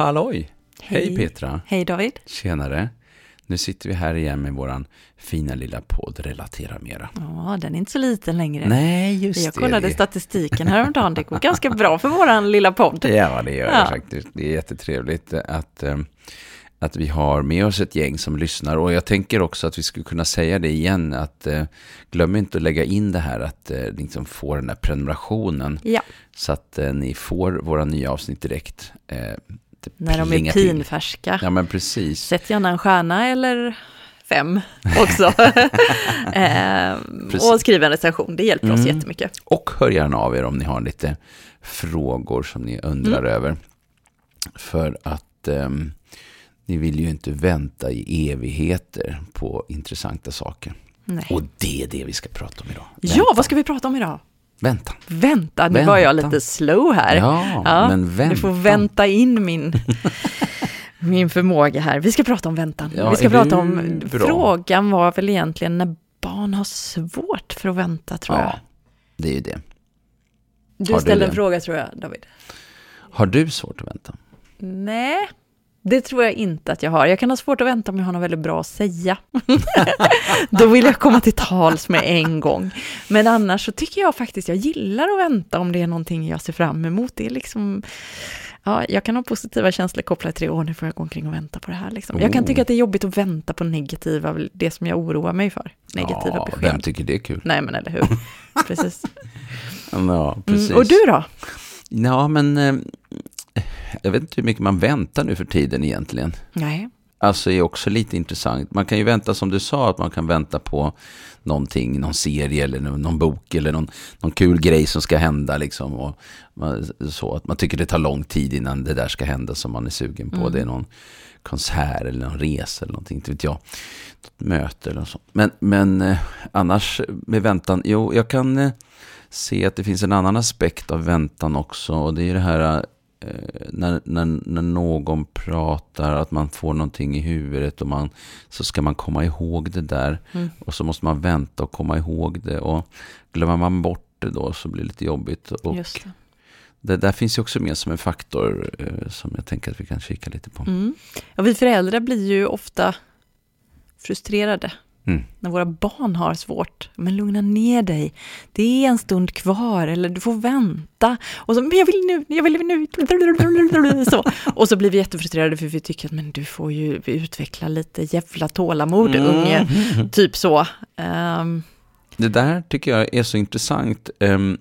Halloj! Hej, Hej Petra! Hej David! Tjenare! Nu sitter vi här igen med våran fina lilla podd Relatera Mera. Ja, den är inte så liten längre. Nej, just det. Jag kollade det. statistiken häromdagen, det går ganska bra för våran lilla podd. Ja, det gör ja. det faktiskt. Det är jättetrevligt att, eh, att vi har med oss ett gäng som lyssnar. Och jag tänker också att vi skulle kunna säga det igen, att eh, glöm inte att lägga in det här att eh, liksom få den där prenumerationen. Ja. Så att ni får våra nya avsnitt direkt. När de är pinfärska. Ja, men precis. Sätt gärna en stjärna eller fem också. eh, och skriv en recension, det hjälper mm. oss jättemycket. Och hör gärna av er om ni har lite frågor som ni undrar mm. över. För att eh, ni vill ju inte vänta i evigheter på intressanta saker. Nej. Och det är det vi ska prata om idag. Vänta. Ja, vad ska vi prata om idag? Vänta. Vänta, nu vänta. var jag lite slow här. Ja, ja men vänta. Du får vänta in min, min förmåga här. Vi ska prata om väntan. Ja, vi ska prata om, bra? frågan var väl egentligen när barn har svårt för att vänta, tror ja, jag. det är ju det. Du har ställde du en fråga, tror jag, David. Har du svårt att vänta? Nej, det tror jag inte att jag har. Jag kan ha svårt att vänta om jag har något väldigt bra att säga. Då vill jag komma till tals med en gång. Men annars så tycker jag faktiskt, jag gillar att vänta om det är någonting jag ser fram emot. Det är liksom, ja, jag kan ha positiva känslor kopplat till det, åh nu får jag gå omkring och vänta på det här. Liksom. Jag kan tycka att det är jobbigt att vänta på negativa, det som jag oroar mig för. Negativa ja, besked. Vem tycker det är kul? Nej, men eller hur. precis. Ja, precis. Mm, och du då? Ja, men eh, jag vet inte hur mycket man väntar nu för tiden egentligen. Nej. Alltså är också lite intressant. Man kan ju vänta som du sa, att man kan vänta på någonting, någon serie eller någon bok eller någon, någon kul grej som ska hända. Liksom, och man, så att man tycker det tar lång tid innan det där ska hända som man är sugen på. Mm. Det är någon konsert eller någon resa eller någonting, inte vet jag. Något möte eller något sånt. Men, men eh, annars med väntan, jo, jag kan eh, se att det finns en annan aspekt av väntan också. Och det är det här Eh, när, när, när någon pratar, att man får någonting i huvudet och man, så ska man komma ihåg det där. Mm. Och så måste man vänta och komma ihåg det. Och glömmer man bort det då så blir det lite jobbigt. Och det. det. där finns ju också med som en faktor eh, som jag tänker att vi kan kika lite på. Mm. Ja, vi föräldrar blir ju ofta frustrerade Mm. När våra barn har svårt, men lugna ner dig. Det är en stund kvar, eller du får vänta. Och så, men jag vill nu, jag vill nu. Så. Och så blir vi jättefrustrerade för vi tycker att men du får ju utveckla lite jävla tålamod, mm. unge. Typ så. Um. Det där tycker jag är så intressant. Um,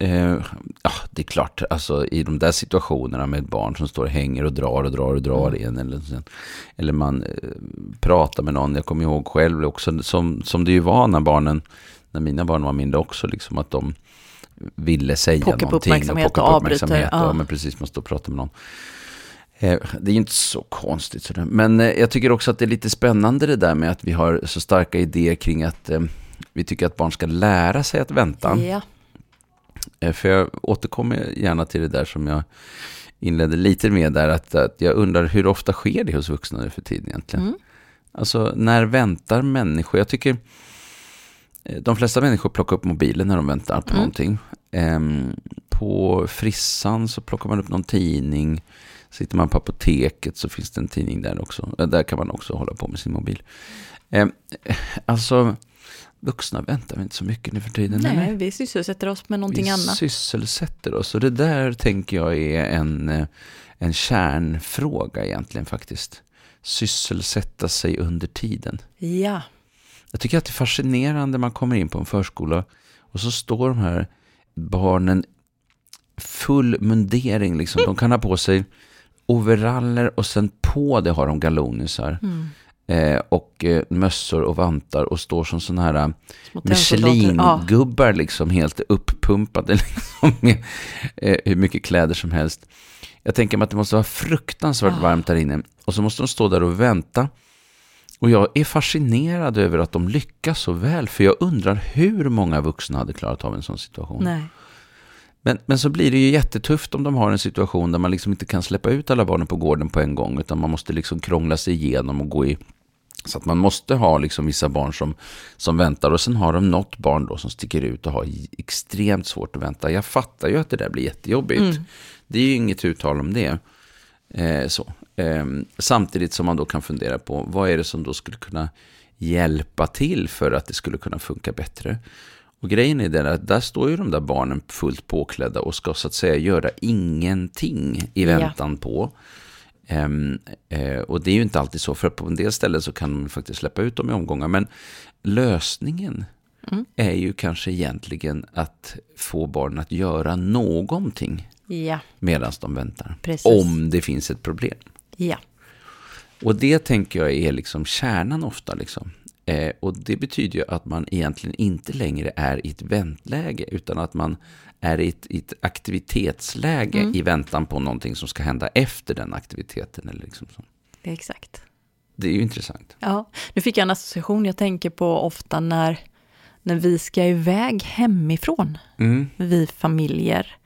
Eh, ja, det är klart, alltså i de där situationerna med ett barn som står och hänger och drar och drar och drar mm. igen. Eller, eller man eh, pratar med någon. Jag kommer ihåg själv också, som, som det ju var när barnen, när mina barn var mindre också, liksom att de ville säga Pockar någonting. och pocka på uppmärksamhet. Ja. men precis, man står och pratar med någon. Eh, det är inte så konstigt. Sådär. Men eh, jag tycker också att det är lite spännande det där med att vi har så starka idéer kring att eh, vi tycker att barn ska lära sig att vänta. Ja. Eh, för jag återkommer gärna till det där som jag inledde lite med där, att, att jag undrar hur ofta sker det hos vuxna nu för tiden egentligen? Mm. Alltså, när väntar människor? Jag tycker eh, de flesta människor plockar upp mobilen när de väntar på mm. någonting. Um, på frissan så plockar man upp någon tidning. Sitter man på apoteket så finns det en tidning där också. Där kan man också hålla på med sin mobil. Um, alltså, vuxna väntar vi inte så mycket nu för tiden. Nej, eller? vi sysselsätter oss med någonting vi annat. Vi sysselsätter oss. Och det där tänker jag är en, eh, en kärnfråga egentligen faktiskt. Sysselsätta sig under tiden. Ja. Jag tycker att det är fascinerande man kommer in på en förskola och så står de här barnen full mundering. Liksom. De kan ha på sig overaller och sen på det har de galonisar. Mm eh, och eh, mössor och vantar och står som sådana här eh, Michelin-gubbar liksom helt uppumpade liksom, med eh, hur mycket kläder som helst. Jag tänker mig att det måste vara fruktansvärt ja. varmt där inne och så måste de stå där och vänta. Och jag är fascinerad över att de lyckas så väl, för jag undrar hur många vuxna hade klarat av en sån situation. Nej. Men, men så blir det ju jättetufft om de har en situation där man liksom inte kan släppa ut alla barnen på gården på en gång, utan man måste liksom krångla sig igenom och gå i så att man måste ha liksom vissa barn som, som väntar och sen har de något barn då som sticker ut och har extremt svårt att vänta. Jag fattar ju att det där blir jättejobbigt. Mm. Det är ju inget uttal om det. Eh, så. Eh, samtidigt som man då kan fundera på vad är det som då skulle kunna hjälpa till för att det skulle kunna funka bättre. Och grejen är den att där står ju de där barnen fullt påklädda och ska så att säga göra ingenting i väntan ja. på. Um, uh, och det är ju inte alltid så, för på en del ställen så kan man faktiskt släppa ut dem i omgångar. Men lösningen mm. är ju kanske egentligen att få barnen att göra någonting ja. medan de väntar. Precis. Om det finns ett problem. Ja. Och det tänker jag är liksom kärnan ofta. Liksom. Eh, och det betyder ju att man egentligen inte längre är i ett väntläge, utan att man är i ett, i ett aktivitetsläge mm. i väntan på någonting som ska hända efter den aktiviteten. Eller liksom så. Exakt. Det är ju intressant. Ja, nu fick jag en association jag tänker på ofta när, när vi ska iväg hemifrån, mm. vi familjer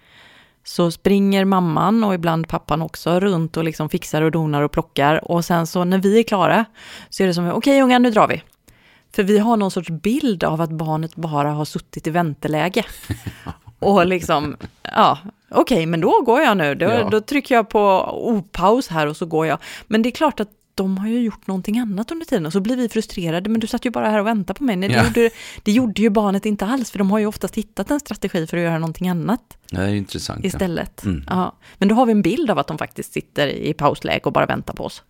så springer mamman och ibland pappan också runt och liksom fixar och donar och plockar. Och sen så när vi är klara så är det som, okej okay, unga nu drar vi. För vi har någon sorts bild av att barnet bara har suttit i vänteläge. och liksom, ja, okej, okay, men då går jag nu. Då, ja. då trycker jag på opaus här och så går jag. Men det är klart att de har ju gjort någonting annat under tiden och så blir vi frustrerade, men du satt ju bara här och väntade på mig. Nej, det, ja. gjorde, det gjorde ju barnet inte alls, för de har ju oftast hittat en strategi för att göra någonting annat. Det är intressant. Istället. Ja. Mm. Ja. Men då har vi en bild av att de faktiskt sitter i pausläge och bara väntar på oss.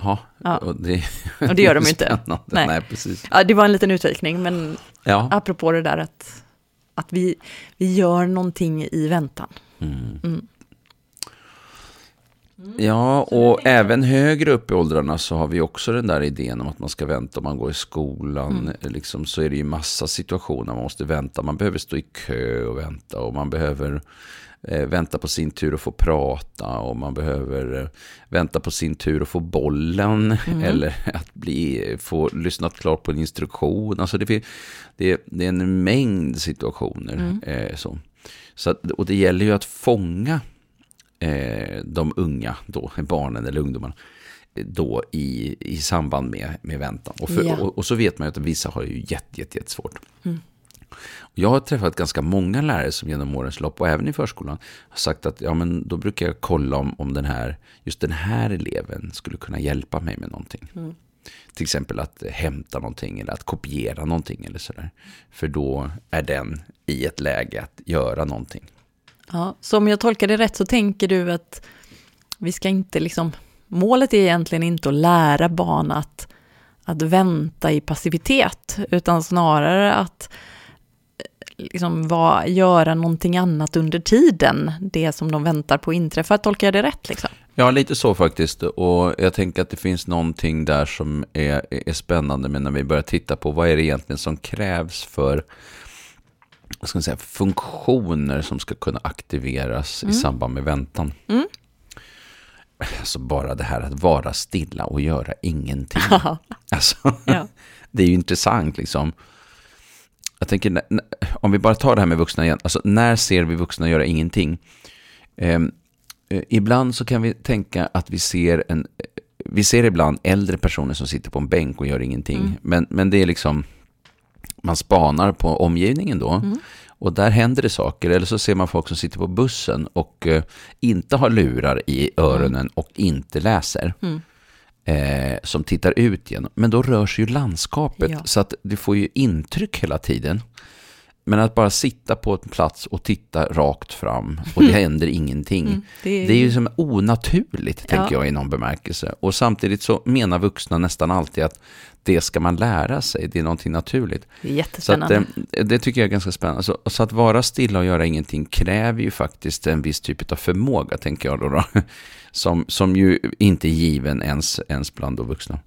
Ja, ja. Och, det, och det gör de ju inte. Nej. Nej, precis. Ja, det var en liten utvikning, men ja. apropå det där att, att vi, vi gör någonting i väntan. Mm. Mm. Mm. Ja, och även högre upp i åldrarna så har vi också den där idén om att man ska vänta om man går i skolan. Mm. Liksom, så är det ju massa situationer man måste vänta. Man behöver stå i kö och vänta och man behöver eh, vänta på sin tur att få prata och man behöver eh, vänta på sin tur att få bollen mm. eller att bli, få lyssnat klart på en instruktion. Alltså det, det, det är en mängd situationer. Mm. Eh, så. Så och det gäller ju att fånga de unga, då, barnen eller ungdomarna, då i, i samband med, med väntan. Och, för, ja. och, och, så vet man ju att vissa har ju jätte, jätte, jättesvårt. Mm. Jag har träffat ganska många lärare som genom årens lopp och även i förskolan har sagt att ja, men då brukar jag kolla om, om den här, just den här eleven skulle kunna hjälpa mig med någonting. Mm. Till exempel att hämta någonting eller att kopiera någonting eller sådär. För då är den i ett läge att göra någonting. Ja, så om jag tolkar det rätt så tänker du att vi ska inte liksom, målet är egentligen inte att lära barn att, att vänta i passivitet, utan snarare att eh, liksom var, göra någonting annat under tiden, det som de väntar på inträffar. Tolkar jag det rätt? Liksom? Ja, lite så faktiskt. Och jag tänker att det finns någonting där som är, är spännande men när vi börjar titta på vad är det egentligen som krävs för vad ska man säga, funktioner som ska kunna aktiveras mm. i samband med väntan. Mm. Alltså bara det här att vara stilla och göra ingenting. alltså, ja. Det är ju intressant liksom. Jag tänker, om vi bara tar det här med vuxna igen. Alltså när ser vi vuxna göra ingenting? Ehm, eh, ibland så kan vi tänka att vi ser en... Vi ser ibland äldre personer som sitter på en bänk och gör ingenting. Mm. Men, men det är liksom man spanar på omgivningen då. Mm. Och där händer det saker. Eller så ser man folk som sitter på bussen och eh, inte har lurar i öronen mm. och inte läser. Mm. Eh, som tittar ut genom. Men då rör sig ju landskapet. Ja. Så att du får ju intryck hela tiden. Men att bara sitta på en plats och titta rakt fram och det händer ingenting. Mm, det, är... det, är... ju som onaturligt, ja. tänker jag i någon bemärkelse. Och samtidigt så menar vuxna nästan alltid att det ska man lära sig, det är någonting naturligt. Det är jättespännande. Så att, eh, det tycker jag är ganska spännande. Så, så, att vara stilla och göra ingenting kräver ju faktiskt en viss typ av förmåga, tänker jag då. då som, som ju inte är given ens, ens bland vuxna.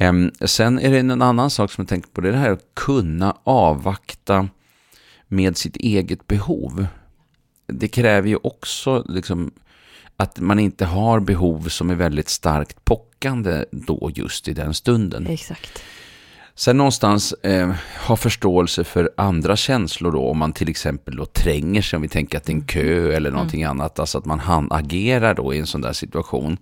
Um, sen är det en annan sak som jag tänker på, det är det här att kunna avvakta med sitt eget behov. Det kräver ju också liksom, att man inte har behov som är väldigt starkt pockande då just i den stunden. Exakt. Sen någonstans eh, ha förståelse för andra känslor då, om man till exempel då tränger sig, om vi tänker att det är en kö eller någonting mm. annat, alltså att man han agerar då i en sån där situation.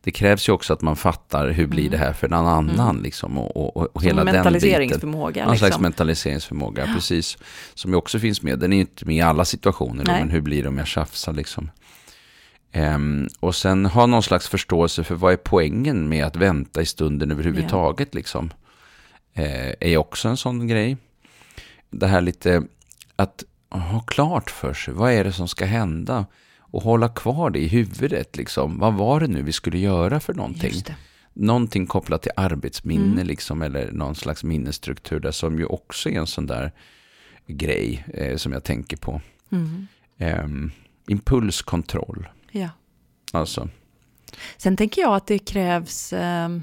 Det krävs ju också att man fattar hur blir det här för någon annan mm. liksom, och, och, och hela den mentaliseringsförmåga. Någon liksom. slags mentaliseringsförmåga, ja. precis. Som ju också finns med, den är ju inte med i alla situationer, då, men hur blir det om jag tjafsar liksom. Ehm, och sen ha någon slags förståelse för vad är poängen med att vänta i stunden överhuvudtaget. Liksom. Eh, är också en sån grej. Det här lite att ha klart för sig, vad är det som ska hända? Och hålla kvar det i huvudet. Liksom. Vad var det nu vi skulle göra för någonting? Någonting kopplat till arbetsminne Mm. liksom, eller någon slags minnesstruktur där som ju också är en sån där grej eh, som jag tänker på. Mm. Ehm, impulskontroll. Ja. Alltså, Sen tänker jag att det krävs, jag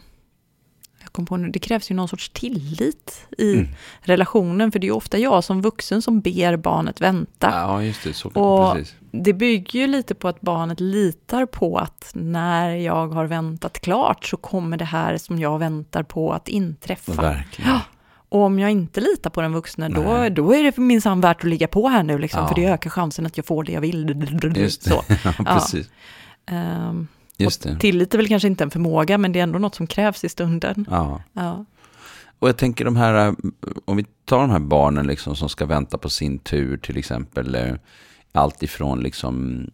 kom på nu, det krävs ju någon sorts tillit i Mm. relationen, för det är ju ofta jag som vuxen som ber barnet vänta. ja just det, så Och- precis. Det bygger ju lite på att barnet litar på att när jag har väntat klart så kommer det här som jag väntar på att inträffa. Verkligen. Ja. Och om jag inte litar på den vuxna, då, Nej. då är det minsann värt att ligga på här nu, liksom, Ja. för det ökar chansen att jag får det jag vill. Just det. Så. Ja, precis. Ehm, Just och det. tillit är väl kanske inte en förmåga, men det är ändå något som krävs i stunden. Ja. Ja. Och jag tänker de här, eh, om vi tar de här barnen liksom som ska vänta på sin tur, till exempel eh, allt ifrån liksom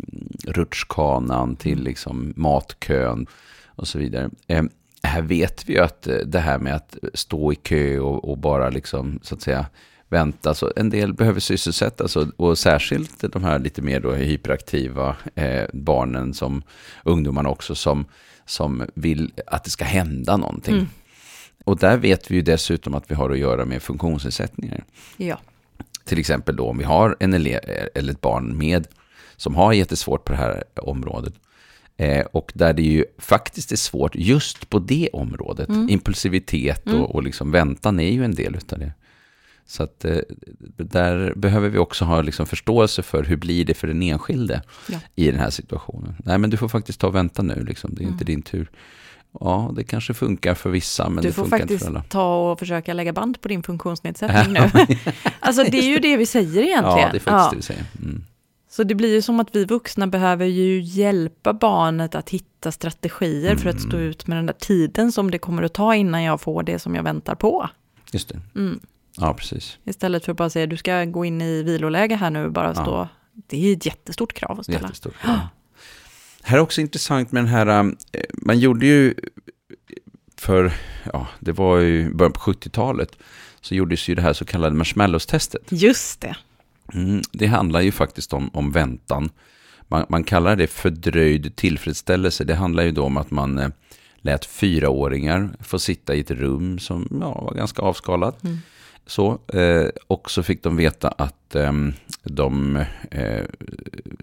rutschkanan till liksom matkön och så vidare. Eh, Här vet vi ju att eh, det här med att stå i kö och, och bara liksom så att säga vänta, så en del behöver sysselsättas och, och särskilt de här lite mer då hyperaktiva eh, barnen som ungdomarna också som, som vill att det ska hända någonting. Mm. Och där vet vi ju dessutom att vi har att göra med funktionsnedsättningar. ja. Till exempel då om vi har en elev eller ett barn med som har jättesvårt på det här området. Eh, och där det ju faktiskt är svårt just på det området. Mm. Impulsivitet Mm. och, och liksom väntan är ju en del utav det. Så att eh, där behöver vi också ha liksom förståelse för hur blir det för den enskilde Ja. i den här situationen. Nej men du får faktiskt ta och vänta nu, liksom. det är inte Mm. din tur. Ja, det kanske funkar för vissa, men Du det får funkar inte faktiskt för alla. ta och försöka lägga band på din funktionsnedsättning nu. alltså det är ju det vi säger egentligen. Ja, det är faktiskt Ja. det vi säger. Mm. Så det blir ju som att vi vuxna behöver ju hjälpa barnet att hitta strategier för att stå Mm. ut med den där tiden som det kommer att ta innan jag får det som jag väntar på. Just det. Mm. Ja, precis. Istället för att bara säga du ska gå in i viloläge här nu och bara Ja. stå. Det är ett jättestort krav att ställa. Jättestort. Ja. Här är också intressant med den här, eh, man gjorde ju för, ja, det var ju början på 70-talet, så gjordes ju det här så kallade marshmallows-testet. Just det. Mm, det handlar ju faktiskt om, om väntan. Man, man kallar det fördröjd tillfredsställelse. Det handlar ju då om att man eh, lät fyraåringar få sitta i ett rum som ja, var ganska avskalat. Mm. Så, eh, och så fick de veta att ehm, de eh,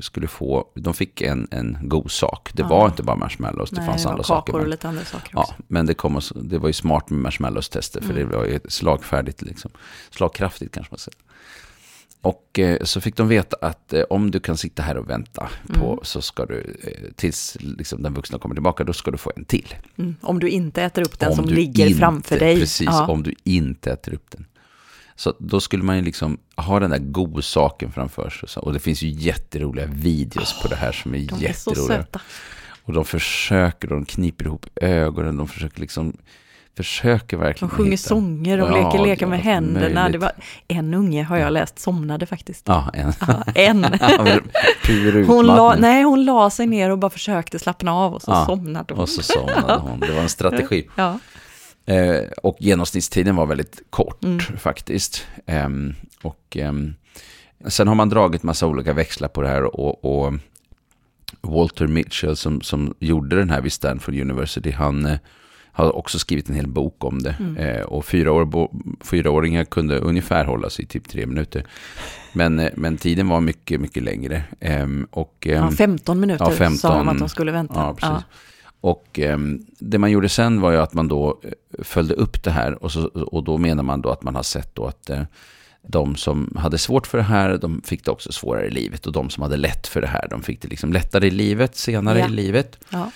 skulle få, de fick en, en god sak. Det Ja. var inte bara marshmallows, det Nej, fanns det andra saker. och Men, lite andra saker ja, också. men det, kom och, det var ju smart med marshmallows-tester, för Mm. det var ju slagfärdigt, liksom. slagkraftigt kanske man säger. Och eh, så fick de veta att eh, om du kan sitta här och vänta på, Mm. så ska du, eh, tills liksom, den vuxna kommer tillbaka, då ska du få en till. Mm. Om du inte äter upp den Om som ligger inte- framför dig. Precis, Ja. om du inte äter upp den. Så då skulle man ju liksom ha den där godsaken framför sig. Och det finns ju jätteroliga videos på det här som är De är så jätteroliga. söta. Och de försöker, de kniper ihop ögonen, de försöker liksom, försöker De verkligen sjunger hitta- sånger och Ja, leker lekar med händerna. Det var, en unge har jag läst somnade faktiskt. Ja, en. Ja, en. Hon la, nej, hon la sig ner och bara försökte slappna av och så Ja, somnade hon. Och så somnade hon. Det var en strategi. Ja. Eh, och genomsnittstiden var väldigt kort Mm. faktiskt. Ehm, och ehm, sen har man dragit massa olika växlar på det här och, och Walter Mitchell som, som gjorde den här vid Stanford University, han eh, har också skrivit en hel bok om det. Mm. Eh, och fyra år, bo, fyraåringar kunde ungefär hålla sig i typ tre minuter. Men, eh, men tiden var mycket, mycket längre. Ehm, och, ja, ehm, 15 minuter ja, sa 15. de att de skulle vänta. Ja, precis. Och ehm, det man gjorde sen var ju att man då eh, följde upp det här och, så, och då menar man då att man har sett då att eh, de som hade svårt för det här, de fick det också svårare i livet och de som hade lätt för det här, de fick det liksom lättare i livet, senare Ja. i livet. Ja.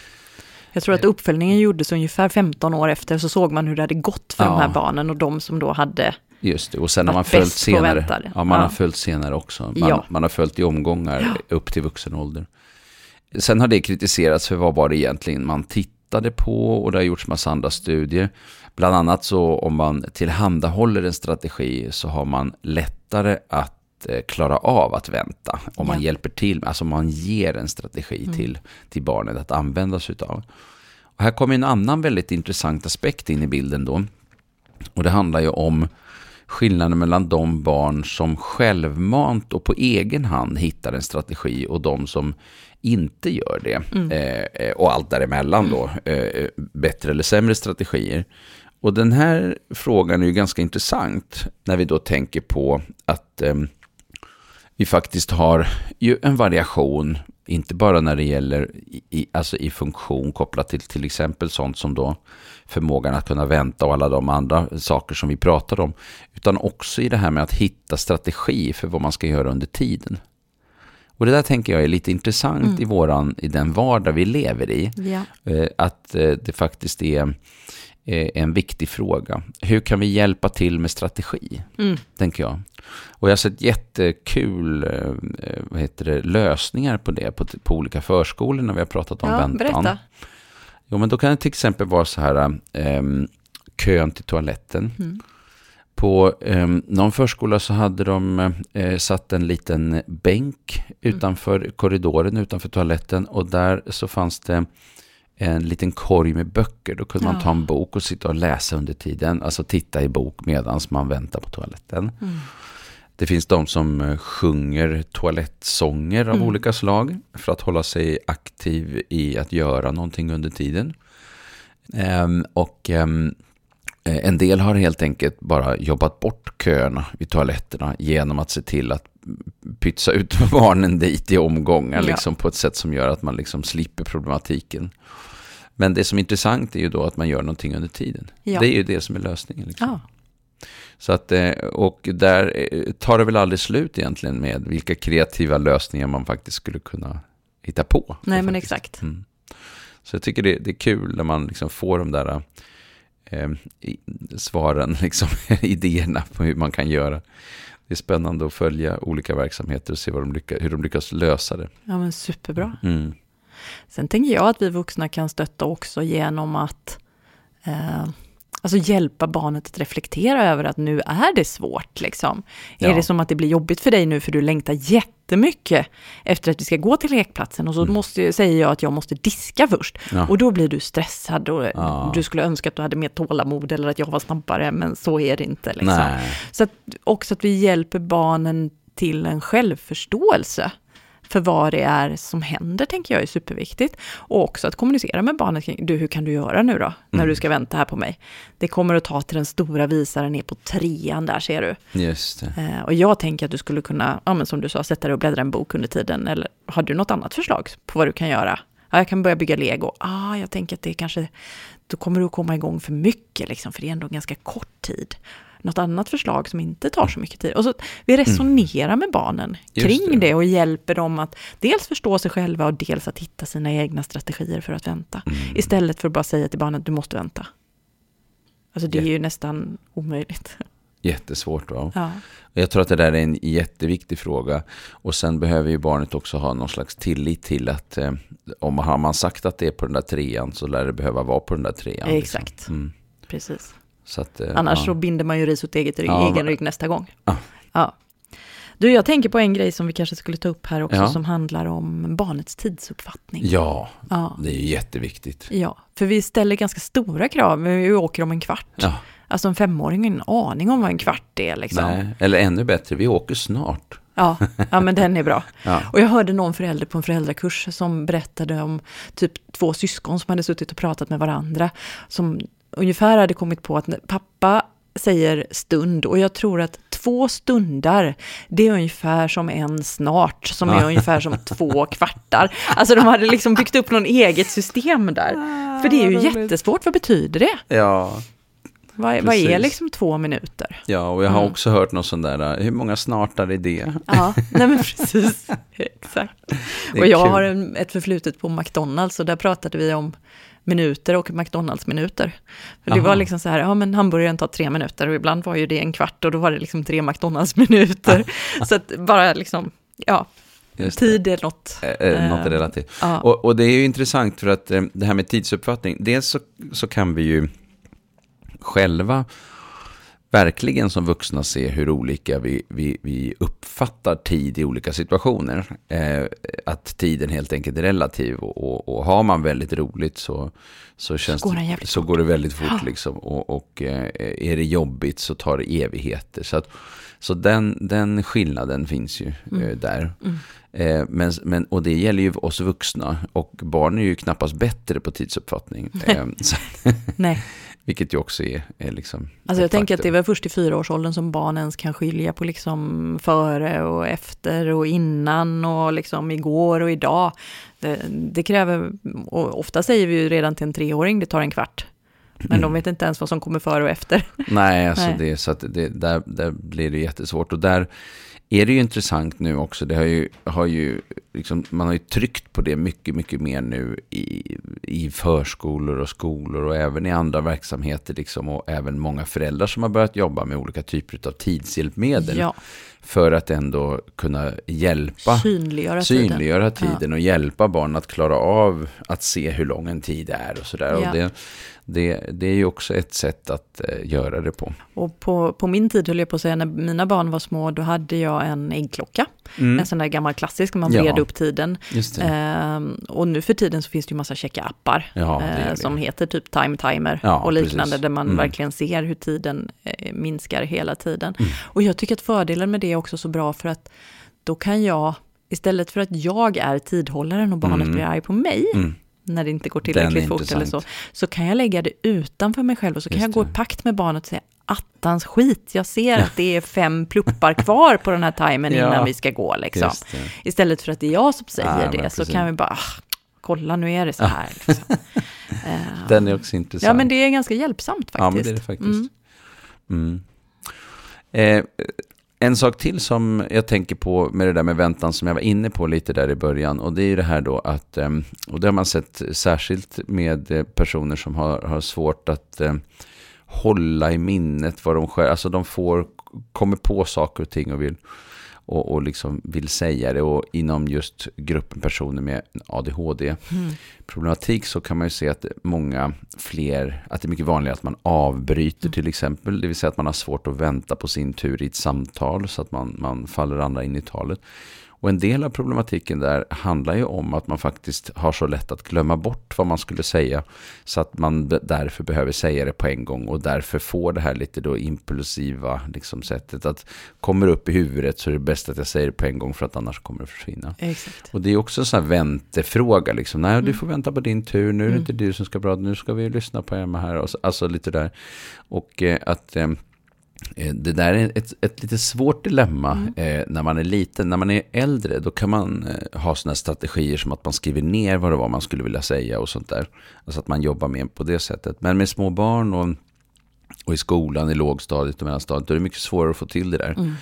Jag tror att uppföljningen gjordes ungefär 15 år efter, så såg man hur det hade gått för Ja. de här barnen och de som då hade... Just det, och sen har man följt senare. Ja, man har följt senare också. Man, Ja. man har följt i omgångar upp till vuxen ålder. Sen har det kritiserats för vad var det egentligen man tittade på och det har gjorts massa andra studier. Bland annat så om man tillhandahåller en strategi så har man lättare att eh, klara av att vänta. Om man Ja. hjälper till, alltså man ger en strategi till, till barnet att använda sig av. Och här kommer en annan väldigt intressant aspekt in i bilden då. Och det handlar ju om skillnaden mellan de barn som självmant och på egen hand hittar en strategi och de som inte gör det. Eh, eh, och allt däremellan då, eh, bättre eller sämre strategier. Och den här frågan är ju ganska intressant när vi då tänker på att eh, vi faktiskt har ju en variation, inte bara när det gäller i, i, alltså i funktion kopplat till till exempel sånt som då förmågan att kunna vänta och alla de andra saker som vi pratar om, utan också i det här med att hitta strategi för vad man ska göra under tiden. Och det där tänker jag är lite intressant i, våran, i den vardag vi lever i. Ja. Eh, att eh, det faktiskt är eh, en viktig fråga. Hur kan vi hjälpa till med strategi? Mm. Tänker jag. Och jag har sett jättekul vad heter det, lösningar på det på, på olika förskolor när vi har pratat om ja, väntan. berätta. Jo, men då kan det till exempel vara så här, ehm, kön till toaletten. Mm. På ehm, någon förskola så hade de eh, satt en liten bänk utanför korridoren, utanför toaletten. Och där så fanns det en liten korg med böcker. Då kunde man Ja. ta en bok och sitta och läsa under tiden. Alltså titta i bok medan man väntar på toaletten. Mm. Det finns de som eh, sjunger toalettsånger av Mm. olika slag för att hålla sig aktiv i att göra någonting under tiden. Ehm, och ehm, eh, en del har helt enkelt bara jobbat bort köerna vid toaletterna genom att se till att pytsa ut barnen dit i omgångar Ja. liksom, på ett sätt som gör att man liksom slipper problematiken. Men det som är intressant är ju då att man gör någonting under tiden. Ja. Det är ju det som är lösningen. Liksom. Ja. Så att, eh, och där eh, tar det väl aldrig slut egentligen med vilka kreativa lösningar man faktiskt skulle kunna hitta på. Nej, men faktiskt. exakt. Mm. Så jag tycker det, det är kul när man liksom får de där eh, svaren, liksom, idéerna på hur man kan göra. Det är spännande att följa olika verksamheter och se de lyckas, hur de lyckas lösa det. Ja, men superbra. Mm. Sen tänker jag att vi vuxna kan stötta också genom att eh, alltså hjälpa barnet att reflektera över att nu är det svårt. Liksom. Ja. Är det som att det blir jobbigt för dig nu för du längtar jättemycket efter att vi ska gå till lekplatsen och så måste, säger jag att jag måste diska först. Mm. Ja. Och då blir du stressad och Ja. du skulle önska att du hade mer tålamod eller att jag var snabbare, men så är det inte. Liksom. Så att, också att vi hjälper barnen till en självförståelse för vad det är som händer, tänker jag är superviktigt. Och också att kommunicera med barnet kring, du, hur kan du göra nu då, när Mm. du ska vänta här på mig? Det kommer att ta till den stora visaren ner på trean där, ser du. Just. Eh, och jag tänker att du skulle kunna, ja men som du sa, sätta dig och bläddra en bok under tiden. Eller har du något annat förslag på vad du kan göra? Ja, jag kan börja bygga lego. Ah, jag tänker att det kanske, då kommer du att komma igång för mycket, liksom, för det är ändå en ganska kort tid. Något annat förslag som inte tar så mycket tid. Och så vi resonerar med barnen Mm. Kring det. det. och hjälper dem att dels förstå sig själva och dels att hitta sina egna strategier för att vänta. Mm. Istället för att bara säga till barnet, du måste vänta. Alltså det är ju nästan omöjligt. Jättesvårt. Va? Ja. Jag tror att det där är en jätteviktig fråga. Och sen behöver ju barnet också ha någon slags tillit till att eh, om har man sagt att det är på den där trean så lär det behöva vara på den där trean. liksom. Exakt. Mm. Precis. Att, eh, Annars ja. så binder man ju ris åt eget rygg, Ja, egen rygg nästa gång. Ja. Ja. Du, jag tänker på en grej som vi kanske skulle ta upp här också, som handlar om barnets tidsuppfattning. Ja, det är ju jätteviktigt. ja, för vi ställer ganska stora krav. Vi åker om en kvart. Alltså en femåring har ingen aning om vad en kvart är. Liksom. nej. Eller ännu bättre, vi åker snart. Ja, ja, men den är bra. Ja. Och jag hörde någon förälder på en föräldrakurs som berättade om typ två syskon som hade suttit och pratat med varandra. Som ungefär hade kommit på att pappa säger stund och jag tror att två stundar, det är ungefär som en snart, som är ungefär som två kvartar. Alltså de hade liksom byggt upp någon eget system där. För det är ju jättesvårt, vad betyder det? Ja, Vad, vad är liksom två minuter? ja och jag har Mm. också hört något sånt där, hur många snartar är det? Ja, nej men precis. Exakt. Är Och jag kul. har en, ett förflutet på McDonalds och där pratade vi om minuter och McDonalds-minuter. För det Aha. var liksom så här, ja men hamburgaren tar tre minuter och ibland var ju det en kvart och då var det liksom tre McDonalds-minuter. så att bara liksom, ja, tid är något. Eh, eh, något eh, relativt. Ja, Och, och det är ju intressant för att eh, det här med tidsuppfattning, dels så, så kan vi ju själva verkligen som vuxna se hur olika vi, vi, vi uppfattar tid i olika situationer. Eh, att tiden helt enkelt är relativ och, och, och har man väldigt roligt så, så, känns Så går det, så går det väldigt fort. Liksom. Och, och eh, är det jobbigt så tar det evigheter. Så, att, så den, den skillnaden finns ju eh, där. Mm. Eh, men, men, och det gäller ju oss vuxna. Och barn är ju knappast bättre på tidsuppfattning. Eh, så, Nej, vilket ju också är, är liksom alltså jag tänker att det är väl först i fyraårsåldern som barn ens kan skilja på liksom före och efter och innan och liksom igår och idag. Det, det kräver, och ofta säger vi ju redan till en treåring, det tar en kvart. Men de vet inte ens vad som kommer före och efter. Nej, alltså Nej. det, så att det, där, där blir det jättesvårt. Och där är det ju intressant nu också. Det har ju, har ju liksom, man har ju tryckt på det mycket, mycket mer nu i, i förskolor och skolor och även i andra verksamheter. Liksom, och även många föräldrar som har börjat jobba med olika typer av tidshjälpmedel. Ja, för att ändå kunna hjälpa synliggöra tiden. synliggöra tiden och hjälpa barn att klara av att se hur lång en tid är och sådär. Ja. Och det, det, det är ju också ett sätt att eh, göra det på. Och på, på min tid höll jag på att säga, när mina barn var små, då hade jag en äggklocka. En sån där gammal klassisk, man Ja. vred upp tiden. Ehm, och nu för tiden så finns det ju massa checka appar. Ja, eh, som heter typ Time Timer Ja, och liknande. precis. Där man Mm. verkligen ser hur tiden eh, minskar hela tiden. Mm. Och jag tycker att fördelen med det är också så bra för att då kan jag, istället för att jag är tidhållaren och barnet Mm. blir arg på mig, Mm. när det inte går tillräckligt fort eller så, så kan jag lägga det utanför mig själv och så kan Just jag gå i det. pakt med barnet och säga attans skit, jag ser att det är fem pluppar kvar på den här timern Ja. innan vi ska gå liksom. Det. Istället för att det är jag som säger Ja, det, så kan vi bara, ah, kolla nu är det så här. Liksom. Eh, Den är också intressant. ja, men det är ganska hjälpsamt faktiskt. Ja, men det är det faktiskt. Mm. Mm. Eh, en sak till som jag tänker på med det där med väntan som jag var inne på lite där i början. Och det är ju det här då att, ehm, och det har man sett särskilt med eh, personer som har, har svårt att eh, hålla i minnet vad de själva, alltså de får, kommer på saker och ting och vill och, och liksom vill säga det. Och inom just gruppen personer med ADHD Mm. så kan man ju se att många fler, att det är mycket vanligare att man avbryter till exempel. Det vill säga att man har svårt att vänta på sin tur i ett samtal så att man, man faller andra in i talet. Och en del av problematiken där handlar ju om att man faktiskt har så lätt att glömma bort vad man skulle säga. Så att man därför behöver säga det på en gång och därför får det här lite då impulsiva liksom sättet att kommer upp i huvudet så är det bäst att jag säger det på en gång för att annars kommer det försvinna. Exakt. Och det är också en sån här väntefråga. Liksom. Nej, Mm. du får vänta på din tur. Nu är det inte du som ska prata. Nu ska vi lyssna på Emma här. Och så, alltså lite där. Och eh, att eh, det där är ett, ett lite svårt dilemma Mm. eh, när man är liten. När man är äldre då kan man eh, ha såna här strategier som att man skriver ner vad det var man skulle vilja säga och sånt där. Alltså att man jobbar med på det sättet. Men med små barn och och i skolan, i lågstadiet och mellanstadiet, då är det mycket svårare att få till det där. Mm.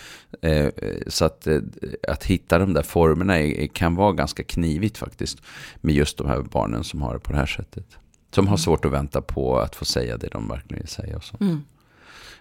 Eh, så att, eh, att hitta de där formerna är, kan vara ganska knivigt faktiskt. Med just de här barnen som har det på det här sättet. Som har svårt att vänta på att få säga det de verkligen vill säga och så. Mm.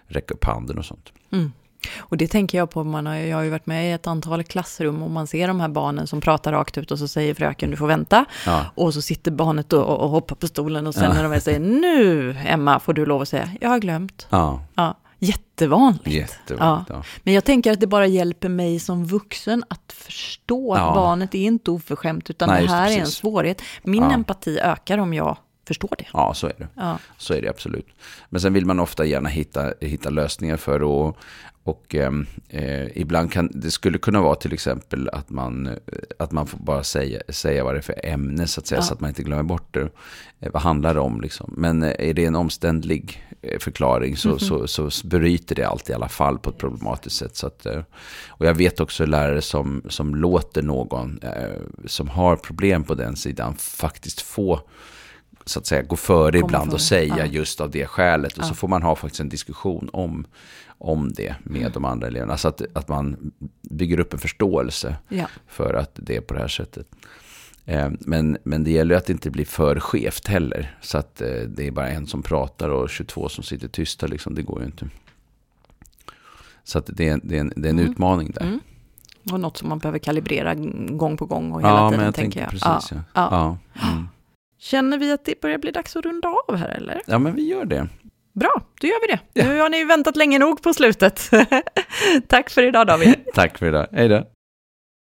Räcka upp handen och sånt. Mm. Och det tänker jag på, man har, jag har ju varit med i ett antal klassrum och man ser de här barnen som pratar rakt ut och så säger fröken du får vänta. Ja, Och så sitter barnet och, och hoppar på stolen och sen när de väl säger nu Emma får du lov att säga jag har glömt. ja Ja, jättevanligt. jättevanligt. Ja. Men jag tänker att det bara hjälper mig som vuxen att förstå Ja. att barnet är inte oförskämt utan Nej, det här är en svårighet. Min Ja. empati ökar om jag förstår det. ja, så är det. Ja. Så är det absolut. Men sen vill man ofta gärna hitta, hitta lösningar för och, och ehm, eh, ibland kan det skulle kunna vara till exempel att man, eh, att man får bara säga, säga vad det är för ämne så att säga Ja. så att man inte glömmer bort det. Eh, vad handlar det om liksom? Men eh, är det en omständlig eh, förklaring så, så, så bryter det allt i alla fall på ett problematiskt sätt. Så att, och jag vet också lärare som, som låter någon eh, som har problem på den sidan faktiskt få så att säga gå före Komma ibland före, och säga ja. just av det skälet. Och så Ja. får man ha faktiskt en diskussion om, om det med de andra eleverna. Så att, att man bygger upp en förståelse Ja. för att det är på det här sättet. Eh, Men, men det gäller ju att det inte blir för skevt heller. Så att eh, det är bara en som pratar och 22 som sitter tysta. Liksom. Det går ju inte. Så att det är, en- det är en, det är en Mm. utmaning där. Mm. Och något som man behöver kalibrera gång på gång och hela Ja, tiden men jag tänker tänker jag. precis. Ja. Ja. Ja. Mm. Känner vi att det börjar bli dags att runda av här eller? ja, men vi gör det. Bra, då gör vi det. Nu har ni väntat länge nog på slutet. Tack för idag David. Tack för idag. Hej då.